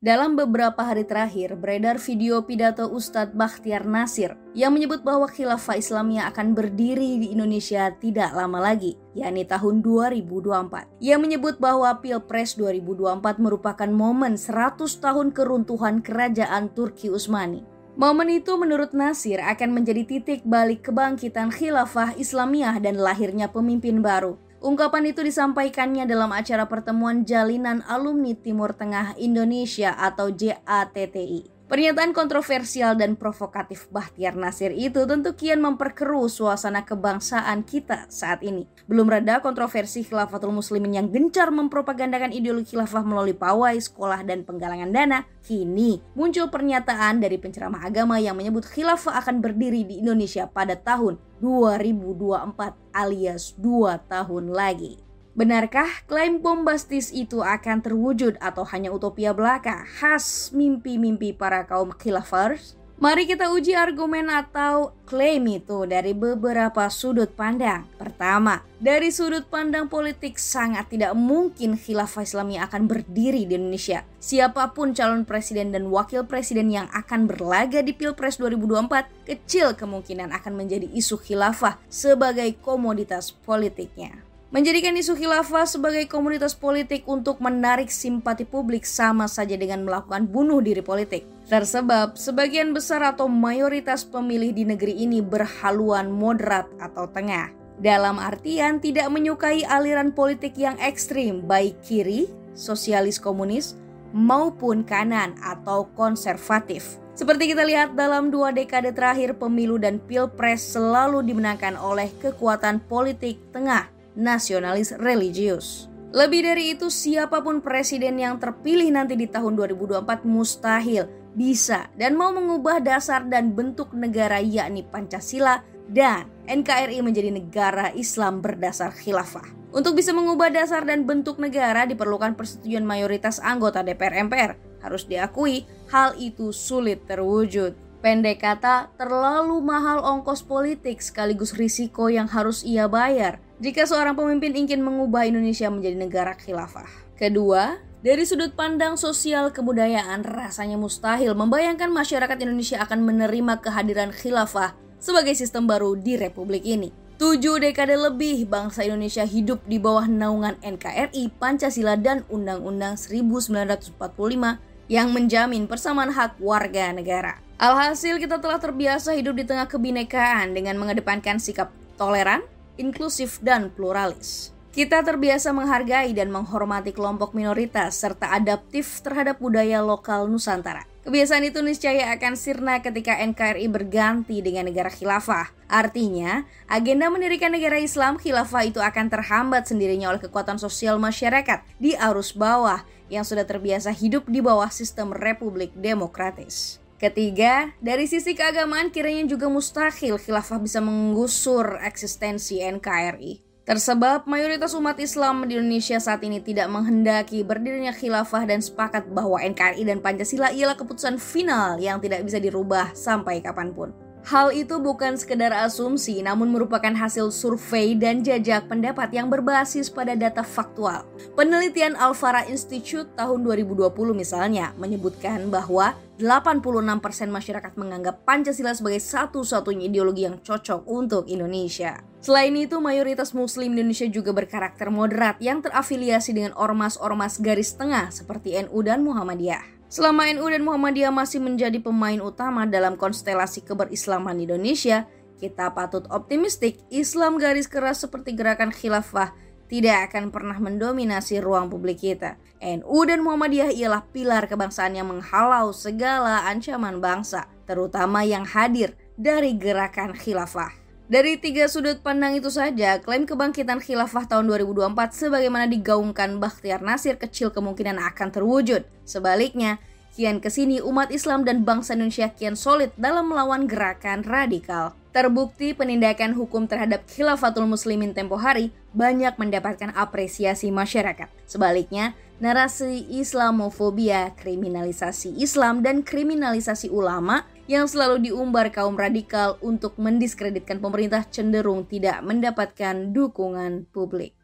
Dalam beberapa hari terakhir, beredar video pidato Ustadz Bakhtiar Nasir yang menyebut bahwa khilafah Islamiyah akan berdiri di Indonesia tidak lama lagi, yakni tahun 2024. Ia menyebut bahwa Pilpres 2024 merupakan momen 100 tahun keruntuhan kerajaan Turki Utsmani. Momen itu menurut Nasir akan menjadi titik balik kebangkitan khilafah Islamiyah dan lahirnya pemimpin baru. Ungkapan itu disampaikannya dalam acara pertemuan Jalinan Alumni Timur Tengah Indonesia atau JATTI. Pernyataan kontroversial dan provokatif Bahtiar Nasir itu tentu kian memperkeruh suasana kebangsaan kita saat ini. Belum reda kontroversi khilafatul muslimin yang gencar mempropagandakan ideologi khilafah melalui pawai, sekolah, dan penggalangan dana. Kini muncul pernyataan dari penceramah agama yang menyebut khilafah akan berdiri di Indonesia pada tahun 2024 alias 2 tahun lagi. Benarkah klaim bombastis itu akan terwujud atau hanya utopia belaka khas mimpi-mimpi para kaum khilafers? Mari kita uji argumen atau klaim itu dari beberapa sudut pandang. Pertama, dari sudut pandang politik sangat tidak mungkin khilafah Islami akan berdiri di Indonesia. Siapa pun calon presiden dan wakil presiden yang akan berlaga di Pilpres 2024, kecil kemungkinan akan menjadi isu khilafah sebagai komoditas politiknya. Menjadikan isu khilafah sebagai komunitas politik untuk menarik simpati publik sama saja dengan melakukan bunuh diri politik. Tersebab, sebagian besar atau mayoritas pemilih di negeri ini berhaluan moderat atau tengah. Dalam artian tidak menyukai aliran politik yang ekstrim, baik kiri, sosialis komunis, maupun kanan atau konservatif. Seperti kita lihat dalam dua dekade terakhir pemilu dan pilpres selalu dimenangkan oleh kekuatan politik tengah nasionalis religius. Lebih dari itu, siapa pun presiden yang terpilih nanti di tahun 2024 mustahil bisa dan mau mengubah dasar dan bentuk negara yakni Pancasila dan NKRI menjadi negara Islam berdasar khilafah. Untuk bisa mengubah dasar dan bentuk negara diperlukan persetujuan mayoritas anggota DPR MPR. Harus diakui, hal itu sulit terwujud. Pendek kata, terlalu mahal ongkos politik sekaligus risiko yang harus ia bayar jika seorang pemimpin ingin mengubah Indonesia menjadi negara khilafah. Kedua, dari sudut pandang sosial kebudayaan, rasanya mustahil membayangkan masyarakat Indonesia akan menerima kehadiran khilafah sebagai sistem baru di republik ini. Tujuh dekade lebih bangsa Indonesia hidup di bawah naungan NKRI, Pancasila, dan Undang-Undang 1945 yang menjamin persamaan hak warga negara. Alhasil kita telah terbiasa hidup di tengah kebinekaan dengan mengedepankan sikap toleran, inklusif, dan pluralis. Kita terbiasa menghargai dan menghormati kelompok minoritas serta adaptif terhadap budaya lokal Nusantara. Kebiasaan itu niscaya akan sirna ketika NKRI berganti dengan negara khilafah. Artinya, agenda mendirikan negara Islam khilafah itu akan terhambat sendirinya oleh kekuatan sosial masyarakat di arus bawah yang sudah terbiasa hidup di bawah sistem republik demokratis. Ketiga, dari sisi keagamaan kiranya juga mustahil khilafah bisa menggusur eksistensi NKRI. Tersebab mayoritas umat Islam di Indonesia saat ini tidak menghendaki berdirinya khilafah dan sepakat bahwa NKRI dan Pancasila ialah keputusan final yang tidak bisa dirubah sampai kapan pun. Hal itu bukan sekedar asumsi, namun merupakan hasil survei dan jajak pendapat yang berbasis pada data faktual. Penelitian Alfara Institute tahun 2020 misalnya menyebutkan bahwa 86% masyarakat menganggap Pancasila sebagai satu-satunya ideologi yang cocok untuk Indonesia. Selain itu, mayoritas muslim Indonesia juga berkarakter moderat yang terafiliasi dengan ormas-ormas garis tengah seperti NU dan Muhammadiyah. Selama NU dan Muhammadiyah masih menjadi pemain utama dalam konstelasi keberislaman Indonesia, kita patut optimistik Islam garis keras seperti gerakan khilafah tidak akan pernah mendominasi ruang publik kita. NU dan Muhammadiyah ialah pilar kebangsaan yang menghalau segala ancaman bangsa, terutama yang hadir dari gerakan khilafah. Dari tiga sudut pandang itu saja, klaim kebangkitan khilafah tahun 2024 sebagaimana digaungkan Bakhtiar Nasir kecil kemungkinan akan terwujud. Sebaliknya, kian ke sini umat Islam dan bangsa Indonesia kian solid dalam melawan gerakan radikal. Terbukti penindakan hukum terhadap khilafatul muslimin tempo hari banyak mendapatkan apresiasi masyarakat. Sebaliknya, narasi Islamofobia, kriminalisasi Islam, dan kriminalisasi ulama yang selalu diumbar kaum radikal untuk mendiskreditkan pemerintah cenderung tidak mendapatkan dukungan publik.